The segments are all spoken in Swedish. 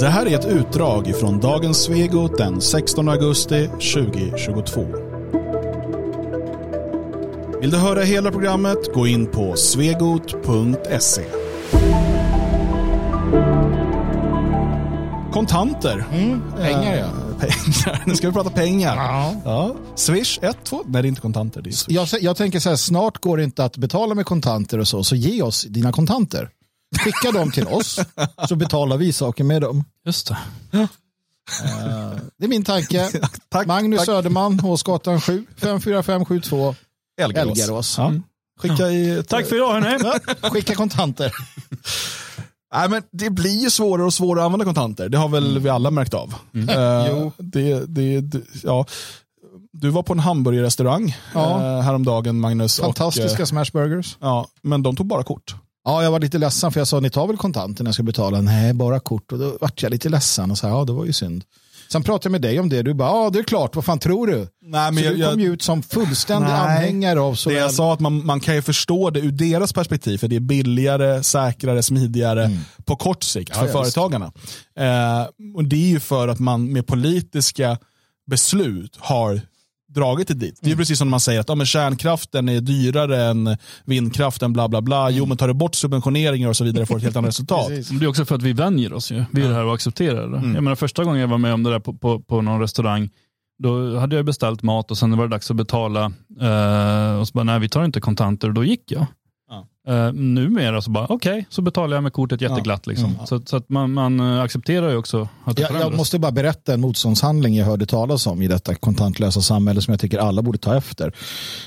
Det här är ett utdrag från dagens Svegot den 16 augusti 2022. Vill du höra hela programmet, gå in på svegot.se. Kontanter. Mm, pengar ja. Eh, pengar. Nu ska vi prata pengar. ja. Ja. Swish 1, 2. Nej, det är inte kontanter. Det är. Jag, jag tänker så här, snart går det inte att betala med kontanter och så, så ge oss dina kontanter. Skicka dem till oss, så betalar vi saker med dem. Just det. Eh, det är min tanke. Tack, Magnus tack. Söderman, Håsgatan 7, 54572. Elgarås. Elgarås. Ja. Mm. Skicka i... Tack för idag hörni. Skicka kontanter. Nej, men det blir ju svårare och svårare att använda kontanter. Det har väl vi alla märkt av. Eh, Jo. det, det, det, ja. Du var på en hamburgerrestaurang Ja. eh, häromdagen, Magnus. Fantastiska Och, smashburgers. ja, men de tog bara kort. Ja, jag var lite ledsen för jag sa ni tar väl kontanter när jag ska betala? Nej, bara kort. Och då vart jag lite ledsen och sa ja, det var ju synd. Sen pratade jag med dig om det. Du bara, ja det är klart, vad fan tror du? Nej, så du kom ju ut som fullständig Nej. anhängare av det såväl... jag sa att man, man kan ju förstå det ur deras perspektiv, för det är billigare, säkrare, smidigare på kort sikt för Mm. Ja, ja, företagarna. Eh, och det är ju för att man med politiska beslut har dragit det dit. Det är Mm. precis som man säger att ja, men kärnkraften är dyrare än vindkraften, bla bla bla. Jo, men tar du bort subventioneringar och så vidare får du ett helt annat resultat. Mm. Det är också för att vi vänjer oss ju. Vi är här och accepterar det. Jag menar första gången jag var med om det där på, på, på någon restaurang, då hade jag beställt mat och sen var det dags att betala. Eh, och så bara, nej vi tar inte kontanter och då gick jag. Ja. Eh, numera så bara, okej, så betalar jag med kortet jätteglatt. Liksom. Mm. Så, så att man, man accepterar ju också att det Jag, jag måste bara berätta en motståndshandling jag hörde talas om i detta kontantlösa samhälle som jag tycker alla borde ta efter.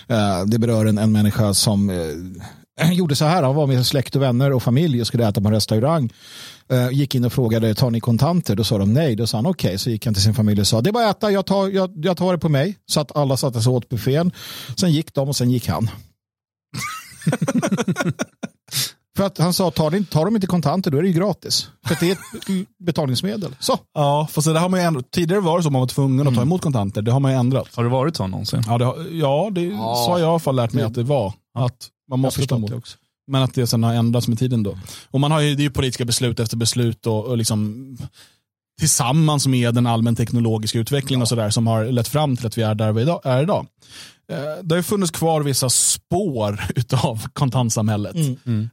Eh, Det berör en, en människa som eh, gjorde så här. Han var med släkt och vänner och familj och skulle äta på en restaurang. Gick in och frågade, tar ni kontanter? Då sa de nej. Då sa han okej. Så gick han till sin familj och sa, det är bara att äta, jag tar, jag, jag tar det på mig. Så att alla satte sig åt buffén. Sen gick de och sen gick han. För att han sa, tar de, tar de inte kontanter då är det ju gratis. För att det är ett betalningsmedel. Så. Ja, fast det har man ju ändrat. Tidigare var det så man var tvungen att ta emot kontanter. Det har man ju ändrat. Har det varit så någonsin? Ja, det, har- ja, det Ja. så har jag i alla fall lärt mig att det var. Att man måste ta emot. också. Men att det sen har ändrats med tiden då. Och man har ju, det är ju politiska beslut efter beslut och, och liksom tillsammans med den allmän teknologiska utvecklingen och sådär som har lett fram till att vi är där vi idag, är idag. Eh, Det har funnits kvar vissa spår utav kontantsamhället.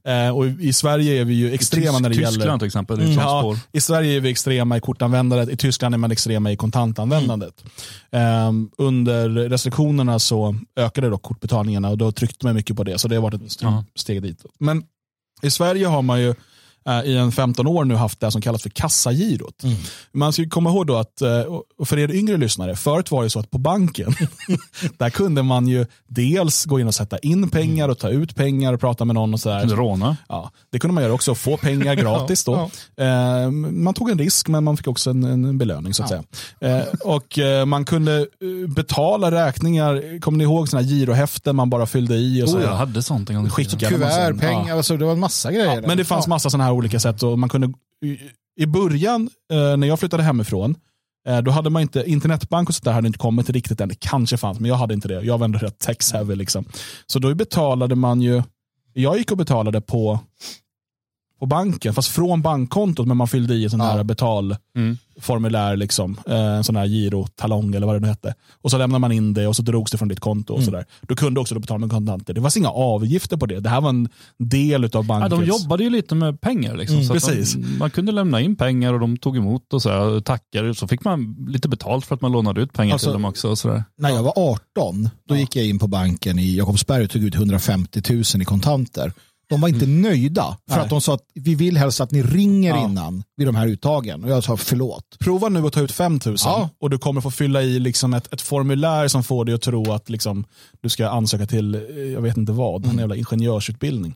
Eh, Och i Sverige är vi ju extrema när det Tyskland gäller... till exempel, det är ett sånt Ja. I Sverige är vi extrema i kortanvändandet, i Tyskland är man extrema i kontantanvändandet. Ehm, under restriktionerna så ökade dock kortbetalningarna och då tryckte man mycket på det, så det har varit ett Ja. steg ditåt. Men i Sverige har man ju eh, i en 15 år nu haft det som kallas för kassagirot. Man ska komma ihåg då att, eh, och för er yngre lyssnare, förut var det så att på banken, där kunde man ju dels gå in och sätta in pengar och ta ut pengar och prata med någon och sådär. Råna. Ja, det kunde man göra också, få pengar gratis då. Eh, man tog en risk men man fick också en, en belöning så att säga. Eh, och eh, man kunde eh, betala räkningar, kommer ni ihåg sådana här girohäften man bara fyllde i och så Oh, här. jag hade sånt en gång i tiden. Kuvert, pengar, Ja. alltså, det var en massa grejer. Ja, men det fanns massa sådana här olika sätt och man kunde, i, början eh, när jag flyttade hemifrån, eh, då hade man inte, internetbank och sånt där hade inte kommit riktigt än. Det kanske fanns, men jag hade inte det. Jag var ändå rätt tech-heavy. liksom. Så då betalade man ju, jag gick och betalade på, på banken, fast från bankkontot, men man fyllde i en sån Ja. här betalformulär, liksom, eh, en sån här girotalong eller vad det nu hette. Och så lämnade man in det och så drogs det från ditt konto. och sådär. Du kunde också då betala med kontanter. Det fanns inga avgifter på det. Det här var en del av Ja, bankens... de jobbade ju lite med pengar. Liksom, Mm, precis. De, man kunde lämna in pengar och de tog emot och så tackade. Så fick man lite betalt för att man lånade ut pengar Alltså- till dem också. Och så där. När jag var 18, då gick jag in på banken i Jakobsberg och tog ut 150 000 i kontanter. De var inte nöjda för Nej. att de sa att vi vill helst att ni ringer Ja. innan vid de här uttagen. Och jag sa förlåt. Prova nu att ta ut 5000 Ja. och du kommer få fylla i liksom ett, ett formulär som får dig att tro att liksom, du ska ansöka till, eh, jag vet inte vad, Mm. en jävla ingenjörsutbildning.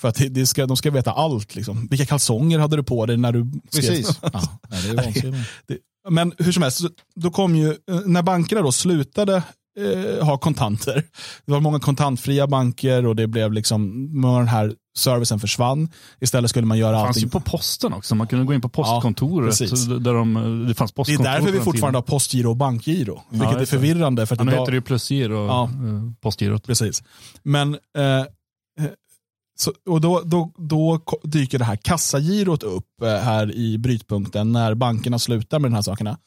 För att det- ska, de ska veta allt. Liksom. Vilka kalsonger hade du på dig när du skrev? Precis. ja, det är vansinnigt. Men hur som helst, då kom ju, eh, när bankerna då slutade eh, ha kontanter, det var många kontantfria banker och det blev liksom, många den här servicen försvann. Istället skulle man göra Det fanns allting. ju på posten också. Man kunde gå in på postkontoret. Ja, där de, det fanns Det är postkontor därför vi fortfarande har postgiro och bankgiro. Vilket är förvirrande. För att Ja, nu idag- heter det ju plusgiro och Ja. eh, postgirot. Precis. Men eh, eh, Så, och då, då, då dyker det här kassagirot upp eh, här i brytpunkten när bankerna slutar med de här sakerna.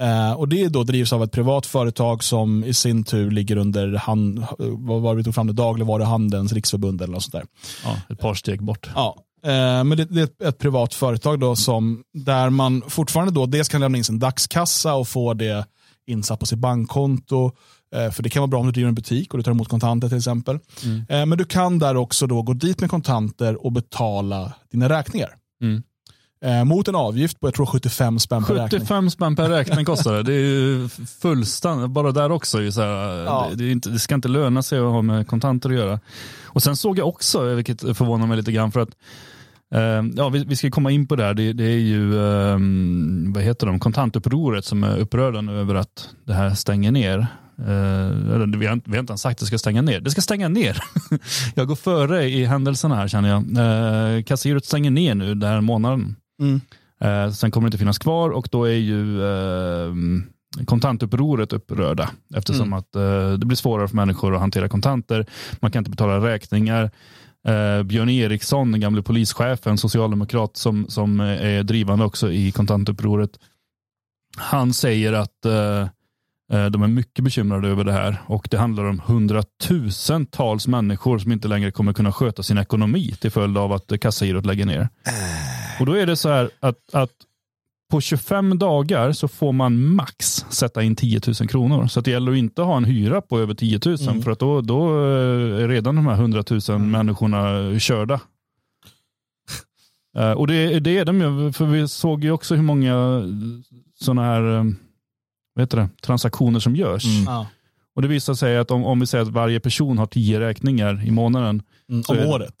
Eh, och Det då drivs av ett privat företag som i sin tur ligger under hand, vad var vi tog fram det, dagligvaruhandelns riksförbund eller något sånt där. Ja, ett par steg bort. Ja, eh, men det, det, är ett, ett privat företag då som, där man fortfarande då dels kan lämna in sin dagskassa och få det insatt på sitt bankkonto. Eh, för det kan vara bra om du driver en butik och du tar emot kontanter till exempel. Mm. Men du kan där också då gå dit med kontanter och betala dina räkningar. Mm. Eh, mot en avgift på jag tror 75 spänn per räkning. 75 spänn per räkning kostar det. Det är ju fullständigt, bara där också. Är så här, Ja. det, det, inte, det ska inte löna sig att ha med kontanter att göra. Och sen såg jag också, vilket förvånar mig lite grann, för att eh, ja, vi, vi ska komma in på det här. Det, det är ju, eh, vad heter de, kontantupproret som är upprörda nu över att det här stänger ner. Eh, eller, vi, har, vi har inte ens sagt att det ska stänga ner. Det ska stänga ner. jag går före i händelserna här känner jag. Eh, Kassagirot stänger ner nu den här månaden. Mm. Eh, sen kommer det inte finnas kvar och då är ju eh, kontantupproret upprörda eftersom att eh, det blir svårare för människor att hantera kontanter. Man kan inte betala räkningar. Eh, Björn Eriksson, den gamle polischefen, socialdemokrat som, som är drivande också i kontantupproret. Han säger att eh, de är mycket bekymrade över det här och det handlar om hundratusentals människor som inte längre kommer kunna sköta sin ekonomi till följd av att kassagirot lägger ner. Och då är det så här att, att på 25 dagar så får man max sätta in 10 000 kronor. Så det gäller att inte ha en hyra på över 10 000 Mm. för att då, då eh, är redan de här 100 000 människorna körda. Eh, Och det, det är de ju, för vi såg ju också hur många sådana här eh, vad heter det, transaktioner som görs. Mm. Ja. Och det visar sig att om, om vi säger att varje person har 10 räkningar i månaden, Mm. Om det- året?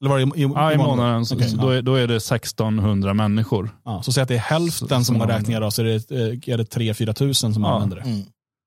Eller var det i, ja, i månaden så, ja. då, är, då är det 1600 människor. Ja, så säg att det är hälften Så- som som har räkningar då, så är det, eh, är det 3-4 tusen som Ja. använder det. Mm.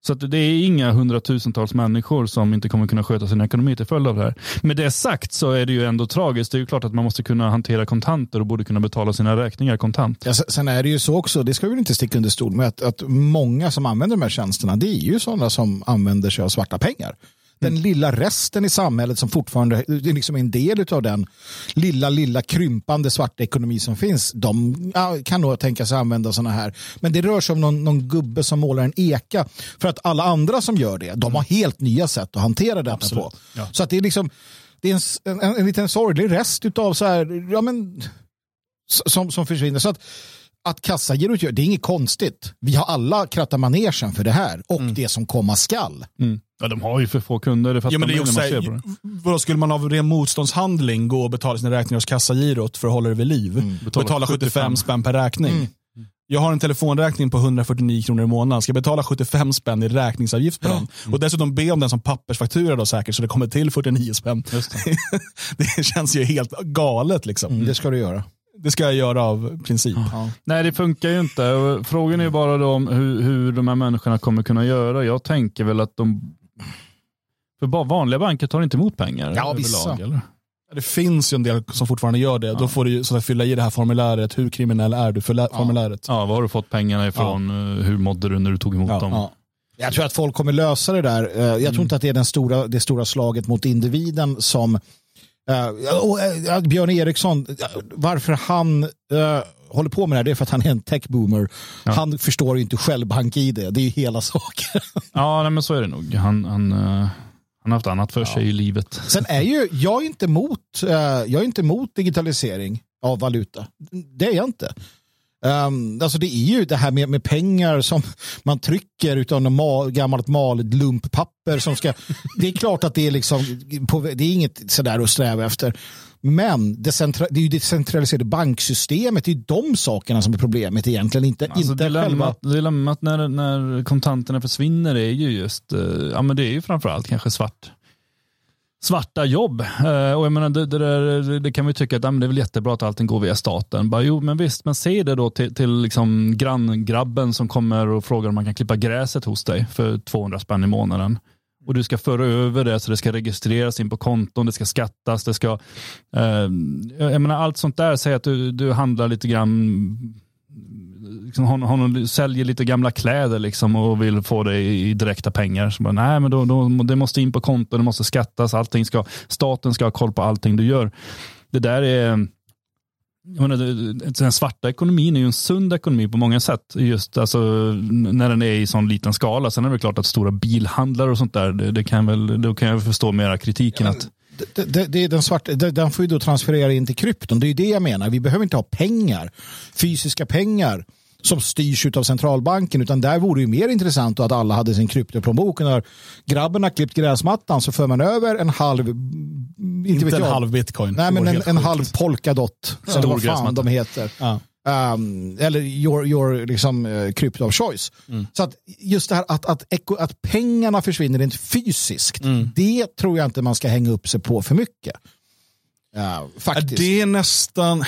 Så att det är inga hundratusentals människor som inte kommer kunna sköta sin ekonomi till följd av det här. Med det sagt så är det ju ändå tragiskt. Det är ju klart att man måste kunna hantera kontanter och borde kunna betala sina räkningar kontant. Ja, sen- är det ju så också, det ska vi väl inte sticka under stol med, att, att många som använder de här tjänsterna, det är ju sådana som använder sig av svarta pengar. Den lilla resten i samhället som fortfarande det är liksom en del av den lilla, lilla krympande svarta ekonomi som finns, de kan nog tänka sig använda sådana här. Men det rör sig om någon, någon gubbe som målar en eka. För att alla andra som gör det, de har helt nya sätt att hantera detta på. Ja. Så att det är liksom det är en, en, en liten sorglig rest utav så här, ja men som, som försvinner. Så att, att kassagirot gör, det är inget konstigt. Vi har alla krattat manegen för det här och det som komma skall. Mm. Ja, de har ju för få kunder. Det Ja, men det är också, det. vadå, skulle man av ren motståndshandling gå och betala sina räkningar hos kassagirot för att hålla det vid liv? Betala Betala 75 75 spänn per räkning. Jag har en telefonräkning på 149 kronor i månaden. Ska jag betala 75 spänn i räkningsavgift på den? Och dessutom be om den som pappersfaktura då säkert så det kommer till 49 spänn. Det. det känns ju helt galet liksom. Det ska du göra. Det ska jag göra av princip. Nej, det funkar ju inte. Frågan är bara då om hur, hur de här människorna kommer kunna göra. Jag tänker väl att de... För bara vanliga banker tar inte emot pengar Ja, vissa. eller? Det finns ju en del som fortfarande gör det. Då får du så att fylla i det här formuläret. Hur kriminell är du? För formuläret. Ja, var har du fått pengarna ifrån? Eh, Hur mådde du när du tog emot Ja, dem? Ja. Jag tror att folk kommer lösa det där. Eh, Jag tror inte att det är den stora, det stora slaget mot individen som och, eh, Björn Eriksson, varför han eh, håller på med det här, det är för att han är en techboomer. Han förstår ju inte själv bank-id, det är ju hela saken. Ja, nej, men så är det nog. Han, han, eh, han har haft annat för sig i livet. Sen är ju, jag är inte emot, eh, jag är inte emot digitalisering av valuta. Det är jag inte. Um, alltså det är ju det här med, med pengar som man trycker utan något mal, gammalt malet lumppapper som ska, det är klart att det är liksom, på, det är inget sådär att sträva efter. Men det, är ju det centraliserade banksystemet, det är ju de sakerna som är problemet egentligen, inte, Alltså, inte själva. dilemmat dilemmat när, när kontanterna försvinner är ju just, eh, ja men det är ju framförallt kanske svart. Svarta jobb. Eh, och jag menar, det, det, där, det kan vi tycka att ja, det är väl jättebra att allting går via staten. Bara, jo, men visst, men säg det då till, till liksom granngrabben som kommer och frågar om man kan klippa gräset hos dig för 200 spänn i månaden. Och du ska föra över det så det ska registreras in på konton, det ska skattas, det ska... Eh, jag menar, allt sånt där, säg att du, du handlar lite grann liksom, hon, hon säljer lite gamla kläder liksom, och vill få det i, i direkta pengar. Så bara, Nej, men då, då, det måste in på konto, det måste skattas, allting ska, staten ska ha koll på allting du gör. Det där är jag menar, den svarta ekonomin är ju en sund ekonomi på många sätt. Just alltså, när den är i sån liten skala. Sen är det klart att stora bilhandlare och sånt där, det, det kan väl, då kan jag förstå mera kritiken. Ja, att det, det, det, är den, svarta, den får ju då transferera in till krypton. Det är ju det jag menar. Vi behöver inte ha pengar, fysiska pengar som styrs av centralbanken utan där vore det mer intressant att alla hade sin kryptoplånbok. När grabben har klippt gräsmattan så för man över en halv inte, inte en jag. halv bitcoin. Nej men en, en halv polkadot. Ja. Eller vad fan de heter. Ja. Um, eller your, your liksom, uh, crypto of choice. Mm. Så att just det här att, att, att pengarna försvinner rent fysiskt, mm. det tror jag inte man ska hänga upp sig på för mycket. Uh, faktiskt. Det är nästan...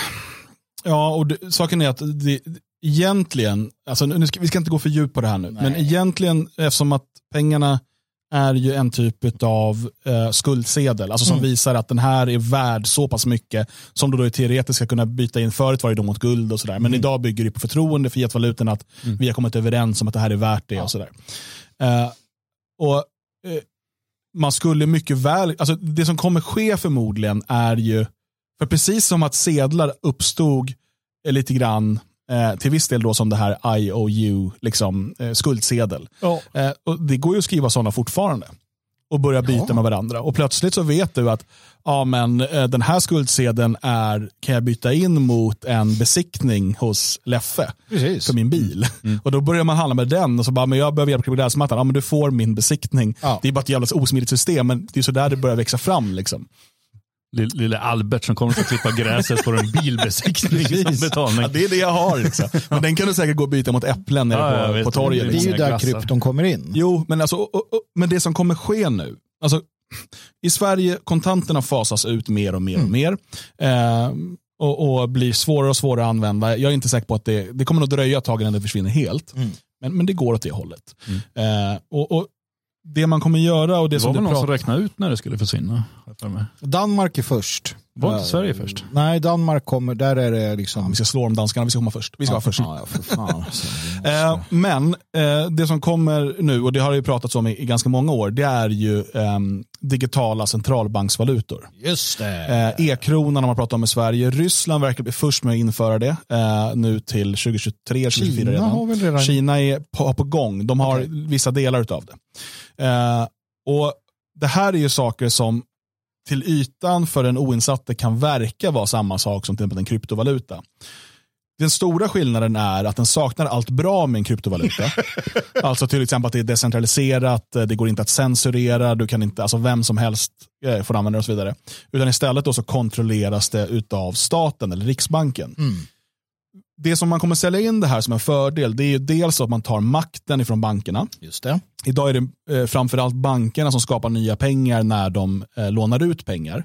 Ja, och det, saken är att det, egentligen, alltså nu ska, vi ska inte gå för djupt på det här nu, Nej. men egentligen eftersom att pengarna är ju en typ av eh, skuldsedel, alltså som mm. visar att den här är värd så pass mycket som du då teoretiskt ska kunna byta in. Förut var det då mot guld och sådär, men mm. idag bygger det på förtroende för getvalutan att mm. vi har kommit överens om att det här är värt det ja. och sådär. Eh, och eh, man skulle mycket väl, alltså det som kommer ske förmodligen är ju, för precis som att sedlar uppstod lite grann Eh, till viss del då som det här IOU, liksom, eh, skuldsedel. Ja. Eh, och det går ju att skriva sådana fortfarande och börja byta ja. med varandra. Och plötsligt så vet du att ja, men, eh, den här skuldsedeln är, kan jag byta in mot en besiktning hos Leffe Precis. för min bil. Mm. Och då börjar man handla med den och så bara, men jag behöver hjälp med gräsmattan. Ja, men du får min besiktning. Ja. Det är bara ett jävla osmidigt system, men det är så där det börjar växa fram. Liksom. Lille Albert som kommer att klippa gräset på en bilbesiktning Ja, det är det jag har. Liksom. Men den kan du säkert gå och byta mot äpplen nere ja, på, på torget. Det är ju där krypton kommer in. Jo, men, alltså, och, och, men det som kommer ske nu. Alltså, I Sverige, kontanterna fasas ut mer och mer och mm. mer. Eh, och, och, blir svårare och svårare att använda. Jag är inte säker på att det, det kommer att dröja ett tag innan det försvinner helt. Mm. Men, men det går åt det hållet. Mm. Eh, och, och det man kommer göra och det, det som var väl någon som räknade ut när det skulle försvinna. Danmark är först. Var inte Sverige först? Nej, Danmark kommer, där är det liksom... Ja, vi ska slå om danskarna, vi ska komma först. Vi ska ja, vara först. Ja, för fan. Alltså, eh, men eh, det som kommer nu, och det har ju pratats om i, i ganska många år, det är ju eh, digitala centralbanksvalutor. Just det. Eh, E-kronan har man pratat om i Sverige. Ryssland verkar bli först med att införa det eh, nu till 2023, 2024 Kina redan. Har väl redan. Kina är på, på gång. De har okay. vissa delar av det. Eh, och Det här är ju saker som till ytan för den oinsatte kan verka vara samma sak som till exempel en kryptovaluta. Den stora skillnaden är att den saknar allt bra med en kryptovaluta. alltså till exempel att det är decentraliserat, det går inte att censurera, du kan inte, alltså vem som helst eh, får använda det och så vidare. Utan istället då så kontrolleras det av staten eller Riksbanken. Mm det som man kommer sälja in det här som en fördel, det är dels att man tar makten ifrån bankerna. Just det. Idag är det eh, framförallt bankerna som skapar nya pengar när de eh, lånar ut pengar.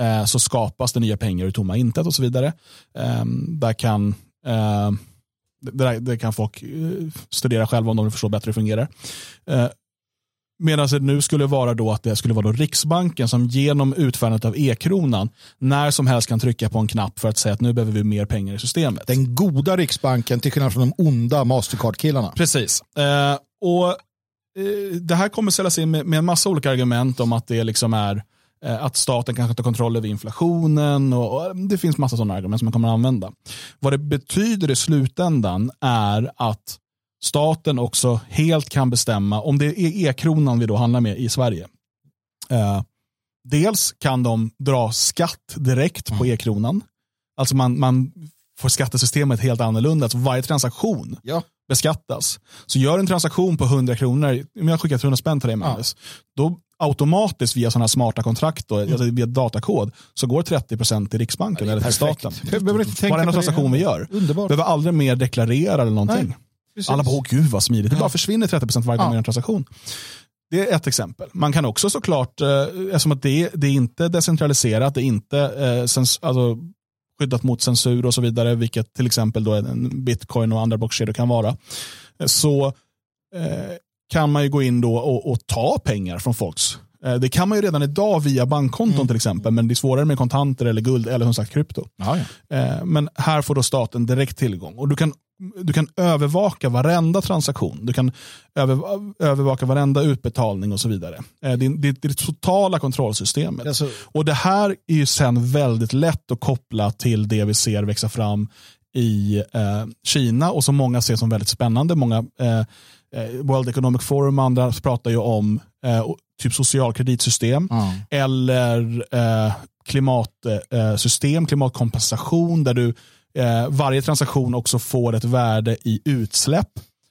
Eh, så skapas det nya pengar ur tomma intet och så vidare. Eh, där kan eh, det, det, kan folk studera själva om de förstår bättre hur det fungerar. Eh, Medan det nu skulle vara då att det skulle vara då Riksbanken som genom utfärdandet av e-kronan när som helst kan trycka på en knapp för att säga att nu behöver vi mer pengar i systemet. Den goda Riksbanken till skillnad från de onda Mastercard-killarna. Precis. Eh, och eh, Det här kommer säljas in med, med en massa olika argument om att det liksom är eh, att staten kanske tar kontroll över inflationen och, och det finns massa sådana argument som man kommer att använda. Vad det betyder i slutändan är att staten också helt kan bestämma, om det är e-kronan vi då handlar med i Sverige. Eh, dels kan de dra skatt direkt på mm. e-kronan. Alltså man, man får skattesystemet helt annorlunda. Alltså varje transaktion ja. beskattas. Så gör en transaktion på 100 kronor, om jag skickar 100 spänn till dig Magnus, ja. då automatiskt via sådana smarta kontrakt, då, mm. alltså via datakod, så går 30% till Riksbanken ja, eller till staten. Varenda transaktion vi gör. Underbart. Behöver aldrig mer deklarera eller någonting. Nej. Precis. Alla bara, gud vad smidigt. Det bara försvinner 30% varje gång ja. en transaktion. Det är ett exempel. Man kan också såklart, eh, eftersom att det, det är inte decentraliserat, det är inte eh, sens, alltså, skyddat mot censur och så vidare, vilket till exempel då en bitcoin och andra blockkedjor kan vara, så eh, kan man ju gå in då och, och ta pengar från folks eh, det kan man ju redan idag via bankkonton mm. till exempel, men det är svårare med kontanter eller guld eller som sagt krypto. Ja. Eh, men här får då staten direkt tillgång och du kan du kan övervaka varenda transaktion. Du kan över, övervaka varenda utbetalning och så vidare. Eh, det, det, det är det totala kontrollsystemet. Alltså, Och det här är ju sen väldigt lätt att koppla till det vi ser växa fram i eh, Kina och som många ser som väldigt spännande. Många eh, eh, World Economic Forum och andra pratar ju om eh, typ socialkreditsystem ja. eller eh, klimatsystem, klimatkompensation där du eh, varje transaktion också får ett värde i utsläpp.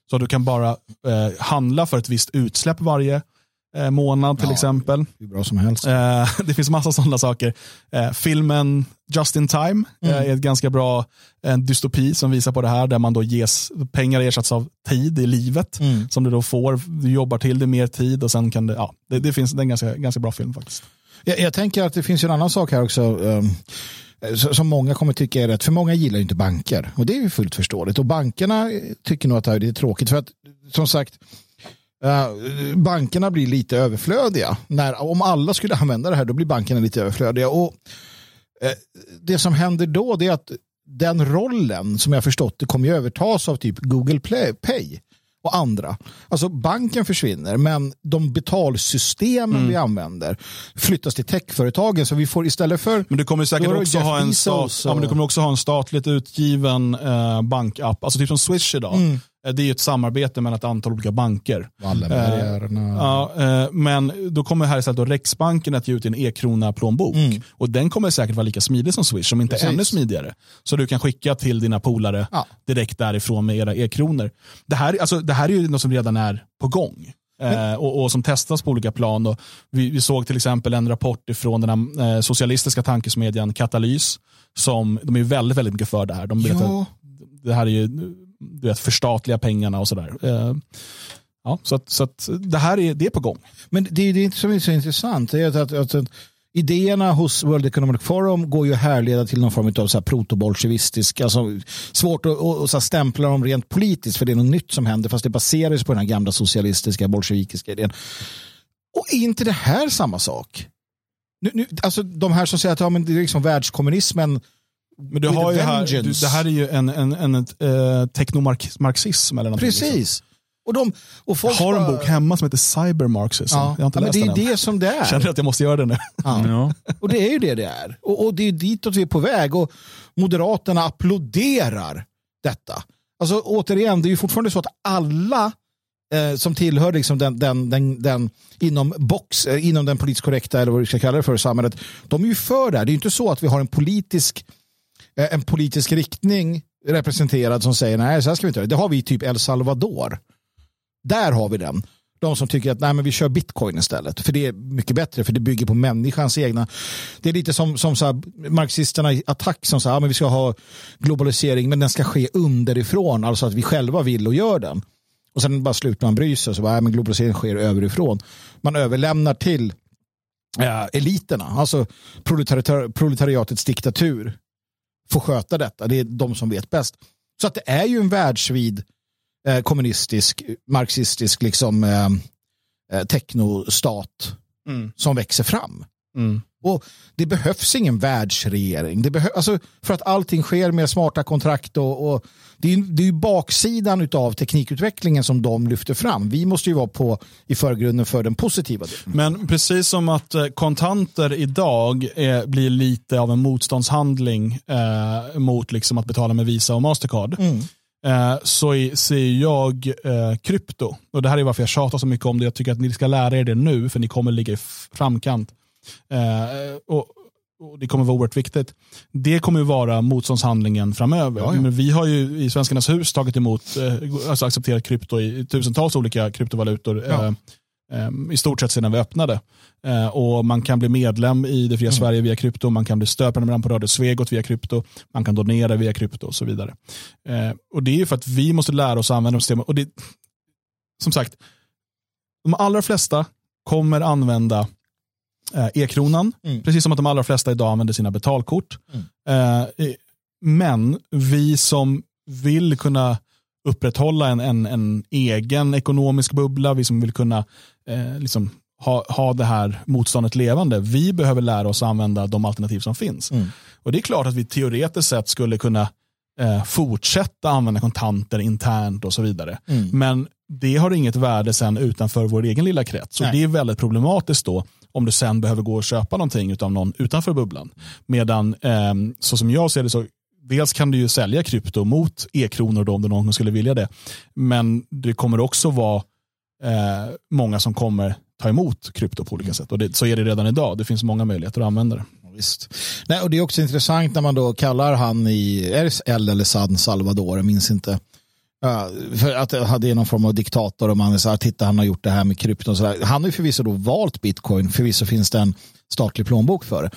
Så du kan bara eh, handla för ett visst utsläpp varje eh, månad till Ja. exempel. Hur bra som helst. Eh, det finns massa sådana saker. Eh, filmen Just in Time eh, Mm. är ett ganska bra en dystopi som visar på det här där man då ges pengar ersätts av tid i livet Mm. som du då får. Du jobbar till det mer tid och sen kan det, ja, det, det finns det är en ganska, ganska bra film faktiskt. Jag, jag tänker att det finns en annan sak här också um, Eh, som många kommer tycka är rätt. För många gillar ju inte banker och det är ju fullt förståeligt. Och bankerna tycker nog att det här är tråkigt för att som sagt eh, bankerna blir lite överflödiga. När, om alla skulle använda det här då blir bankerna lite överflödiga. Och eh, Det som händer då det är att den rollen som jag förstått det kommer ju övertas av typ Google Play, Pay och andra. Alltså banken försvinner men de betalsystemen vi använder flyttas till techföretagen så vi får istället för Men du kommer säkert också ha en, stat, ja, men du och- kommer också ha en statligt utgiven eh, bankapp, alltså typ som Swish idag. Mm. Eh, Det är ju ett samarbete mellan ett antal olika banker. Wallenbergarna. Ja, eh, men då kommer här istället då Riksbanken att ge ut en e-krona plånbok. Mm. Och den kommer säkert vara lika smidig som Swish, om inte Precis. ännu smidigare. Så du kan skicka till dina polare Ja. direkt därifrån med era e-kronor. Det här, alltså, det här är ju något som redan är på gång. Eh, och, och som testas på olika plan. Och vi, vi såg till exempel en rapport ifrån den här, eh, socialistiska tankesmedjan Katalys. Som, de är väldigt, väldigt mycket för det här. De vet Ja. det här är ju du vet, förstatliga pengarna och sådär. Eh, ja, så att, så att det här är, det är på gång. Men det är det som är så intressant. Det är att, att, att, att idéerna hos World Economic Forum går ju att härleda till någon form av så här protobolsjevistisk, alltså svårt att, och, och så stämpla dem rent politiskt för det är något nytt som händer fast det baseras på den här gamla socialistiska bolsjevikiska idén. Och är inte det här samma sak? Nu, nu, alltså de här som säger att ja, men det är liksom världskommunismen men du har ju här, du, det här är ju en, en, en, en eh, teknomarxism eller någonting. Liksom. Precis. Och de, och Jag folk har en bok hemma som heter Cybermarxism. Ja, Jag har inte men läst det är den än. det som det är. Känner att jag måste göra det nu. Ja. Ja. Och det är ju det det är. Och, och det är ditåt vi är på väg. Och Moderaterna applåderar detta. Alltså återigen, det är ju fortfarande så att alla eh, som tillhör liksom den, den, den, den inom box, eh, inom den politiskt korrekta eller vad vi ska kalla det för samhället, de är ju för det här. Det är ju inte så att vi har en politisk, Eh, en politisk riktning representerad som säger nej, så här ska vi inte göra. Det har vi i typ El Salvador. Där har vi den. De som tycker att nej, men vi kör bitcoin istället. För det är mycket bättre, för det bygger på människans egna. Det är lite som, som så här, marxisterna i attack som säger att vi ska ha globalisering, men den ska ske underifrån. Alltså att vi själva vill och gör den. Och sen bara slutar man bry sig. Så bara, ja, men globalisering sker överifrån. Man överlämnar till eh, eliterna, alltså proletari- proletariatets diktatur, får sköta detta. Det är de som vet bäst. Så att det är ju en världsvid eh, kommunistisk, marxistisk liksom, eh, eh, technostat som växer fram. Mm. Och Det behövs ingen världsregering. Det behö- alltså, för att allting sker med smarta kontrakt. Och, och det, är, det är baksidan av teknikutvecklingen som de lyfter fram. Vi måste ju vara på i förgrunden för den positiva delen. Men precis som att eh, kontanter idag är, blir lite av en motståndshandling eh, mot liksom att betala med Visa och Mastercard. Eh, så ser jag eh, krypto, och det här är varför jag tjatar så mycket om det, jag tycker att ni ska lära er det nu, för ni kommer ligga i framkant. Eh, och, och Det kommer vara oerhört viktigt. Det kommer ju vara motståndshandlingen framöver. Ja, ja. Men vi har ju i Svenskarnas hus tagit emot, eh, alltså accepterat krypto i tusentals olika kryptovalutor. Ja. Eh, I stort sett sedan vi öppnade. Och Man kan bli medlem i det fria Mm. Sverige via krypto, man kan bli stödprenumerant på Radio Svegot via krypto, man kan donera via krypto och så vidare. Och Det är ju för att vi måste lära oss att använda systemet. Och det, som sagt, de allra flesta kommer använda e-kronan, Mm. precis som att de allra flesta idag använder sina betalkort. Eh, men vi som vill kunna upprätthålla en, en, en egen ekonomisk bubbla, vi som vill kunna eh, liksom ha, ha det här motståndet levande, vi behöver lära oss använda de alternativ som finns. Mm. Och Det är klart att vi teoretiskt sett skulle kunna eh, fortsätta använda kontanter internt och så vidare. Mm. Men det har inget värde sen utanför vår egen lilla krets. Så Nej. det är väldigt problematiskt då om du sen behöver gå och köpa någonting av någon utanför bubblan. Medan, eh, så som jag ser det, så dels kan du ju sälja krypto mot e-kronor då, om det någon skulle vilja det. Men det kommer också vara eh, många som kommer ta emot krypto på olika sätt. Och det, så är det redan idag. Det finns många möjligheter att använda det. Visst. Nej, och det är också intressant när man då kallar han i, är det El eller San Salvador, jag minns inte. Ja, för att det är någon form av diktator och man är så här, titta han har gjort det här med krypto och så där. Han har ju förvisso då valt bitcoin, förvisso finns det en statlig plånbok för det.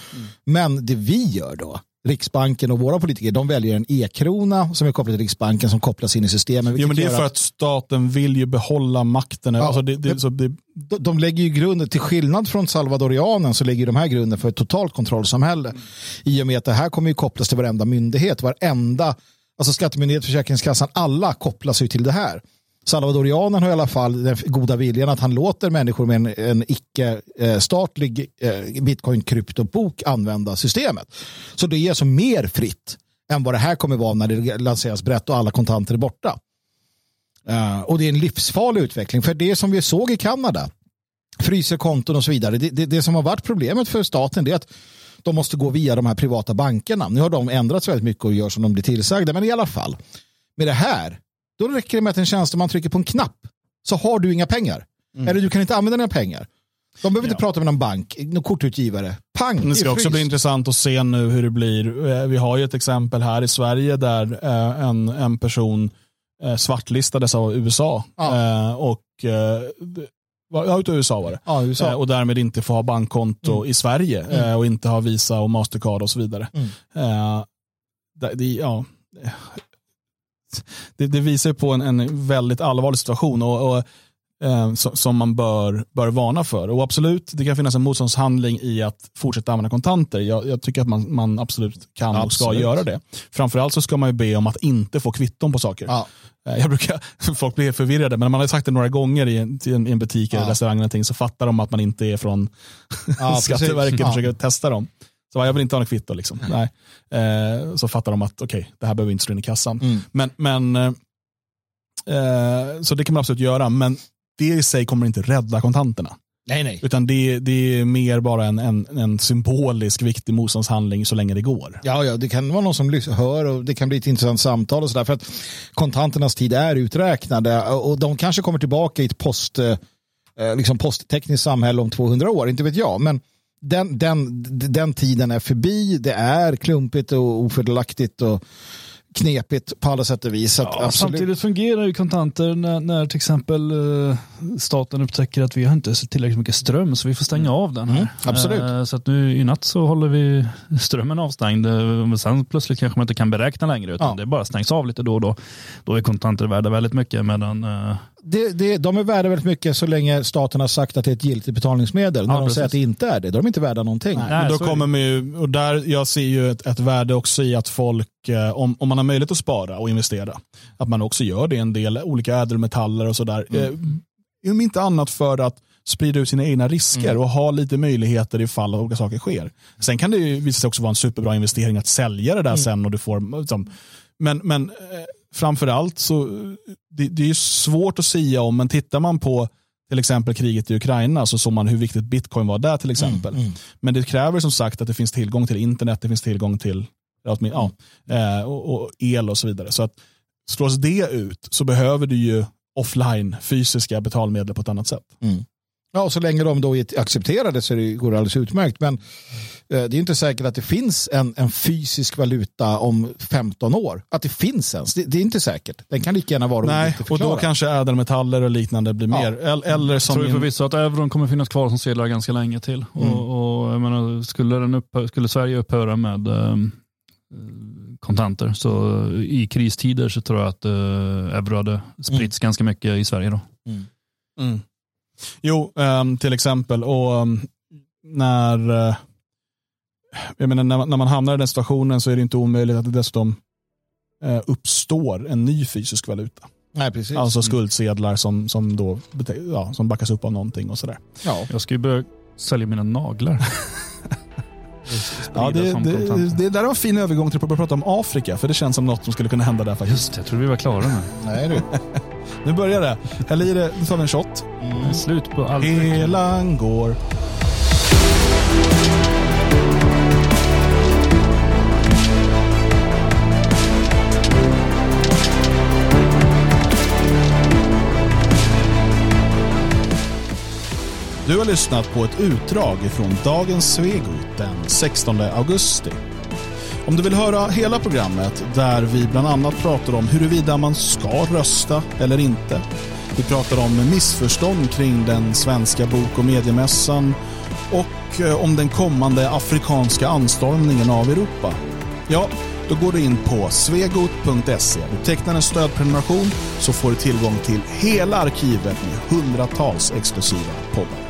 Men det vi gör då, Riksbanken och våra politiker, de väljer en e-krona som är kopplad till Riksbanken som kopplas in i systemet. Jo, men det är för gör att staten vill ju behålla makten. Ja, alltså det, det, så det, de, de lägger ju grunden, till skillnad från salvadorianen så lägger de här grunden för ett totalt kontrollsamhälle. I och med att det här kommer ju kopplas till varenda myndighet, varenda, alltså skattemyndighet, Försäkringskassan, alla kopplas ju till det här. Salvadorianen har i alla fall den goda viljan att han låter människor med en, en icke-statlig eh, eh, bitcoin-kryptobok använda systemet. Så det är alltså mer fritt än vad det här kommer vara när det lanseras brett och alla kontanter är borta. Uh, och det är en livsfarlig utveckling. För det som vi såg i Kanada, fryser konton och så vidare. Det, det, det som har varit problemet för staten är att de måste gå via de här privata bankerna. Nu har de ändrats väldigt mycket och gör som de blir tillsagda. Men i alla fall, med det här, då räcker det med att en tjänsteman trycker på en knapp så har du inga pengar. Eller du kan inte använda dina pengar. De behöver inte prata med någon bank, någon kortutgivare. Pang, Det ska också fryst. bli intressant att se nu hur det blir. Eh, Vi har ju ett exempel här i Sverige där eh, en, en person eh, svartlistades av USA. Ja. Och, ja, utav USA var det. Ja, USA. Eh, Och därmed inte får ha bankkonto i Sverige eh, och inte ha Visa och Mastercard och så vidare. Mm. Eh, det, det, ja, det, det visar på en, en väldigt allvarlig situation och, och, eh, som, som man bör, bör varna för. Och absolut, det kan finnas en motståndshandling i att fortsätta använda kontanter. Jag, jag tycker att man, man absolut kan och ska Absolut. göra det. Framförallt så ska man ju be om att inte få kvitton på saker. Ja. Eh, Jag brukar, folk blir helt förvirrade, men man har sagt det några gånger i en, i en, butik eller Ja. restaurang eller så fattar de att man inte är från Ja, Skatteverket och försöker testa dem. Så jag vill inte ha något kvitto. Liksom. Nej. Eh, så fattar de att okej, det här behöver vi inte slå in i kassan. Mm. Men, men, eh, så det kan man absolut göra, men det i sig kommer inte rädda kontanterna. Nej, nej. Utan det, det är mer bara en, en, en symbolisk viktig motståndshandling så länge det går. Ja, ja, det kan vara någon som hör och det kan bli ett intressant samtal och sådär. För att kontanternas tid är uträknade och de kanske kommer tillbaka i ett post, eh, liksom posttekniskt samhälle om 200 år, inte vet jag. Men den, den, den tiden är förbi, det är klumpigt och ofördelaktigt och knepigt på alla sätt och vis. Ja, samtidigt fungerar ju kontanter när, när till exempel eh, staten upptäcker att vi har inte tillräckligt mycket ström så vi får stänga av den här. Mm, absolut. Eh, så att nu i natt så håller vi strömmen avstängd. Eh, Men sen plötsligt kanske man inte kan beräkna längre utan Ja. det bara stängs av lite då och då. Då är kontanter värda väldigt mycket medan eh, det, det, de är värda väldigt mycket så länge staten har sagt att det är ett giltigt betalningsmedel. När Ja, de precis. säger att det inte är det, då är de inte värda någonting. Nej. Men då kommer man ju, och där, jag ser ju ett, ett värde också i att folk, eh, om, om man har möjlighet att spara och investera, att man också gör det. En del olika ädelmetaller och sådär. Mm. Eh, om inte annat för att sprida ut sina egna risker Mm. och ha lite möjligheter ifall olika saker sker. Sen kan det ju visa sig också vara en superbra investering att sälja det där Mm. sen och du får, liksom, men, men eh, framförallt så det, det är ju svårt att säga om, men tittar man på till exempel kriget i Ukraina så såg man hur viktigt bitcoin var där till exempel. Mm. Men det kräver som sagt att det finns tillgång till internet, det finns tillgång till ja, eh, och, och el och så vidare. Så att slås det ut så behöver du ju offline, fysiska betalmedel på ett annat sätt. Ja, och så länge de då accepterar det så är det, går det alldeles utmärkt. Men eh, det är inte säkert att det finns en, en fysisk valuta om 15 år. Att det finns ens. Det, det är inte säkert. Den kan lika gärna vara Nej, och då kanske ädelmetaller och liknande blir Ja. mer. Eller, som tror ju in, förvisso att euron kommer finnas kvar som sedlar ganska länge till. Mm. Och, och jag menar, skulle, den upphö- skulle Sverige upphöra med eh, kontanter så i kristider så tror jag att eh, euro hade spritts ganska mycket i Sverige då. Mm. Jo, ehm, till exempel. Och ehm, när, eh, jag menar, när, man- när man hamnar i den situationen så är det inte omöjligt att det dessutom eh, uppstår en ny fysisk valuta. Nej, precis. Alltså skuldsedlar som, som, då, ja, som backas upp av någonting och sådär. Ja. Jag ska ju börja sälja mina naglar. Ja, det, det, det där var en fin övergång till att börja prata om Afrika, för det känns som något som skulle kunna hända där faktiskt. Just det, jag tror vi var klara med. Nej du. Nu börjar det. Häll i det, nu tar vi en shot. Är slut på allt. Helan går. Du har lyssnat på ett utdrag från dagens Svegot den 16 augusti. Om du vill höra hela programmet där vi bland annat pratar om huruvida man ska rösta eller inte. Vi pratar om missförstånd kring den svenska bok och mediemässan och eh, om den kommande afrikanska anstormningen av Europa. Ja, då går du in på svegot.se. Du tecknar en stödprenumeration så får du tillgång till hela arkivet med hundratals exklusiva poddar.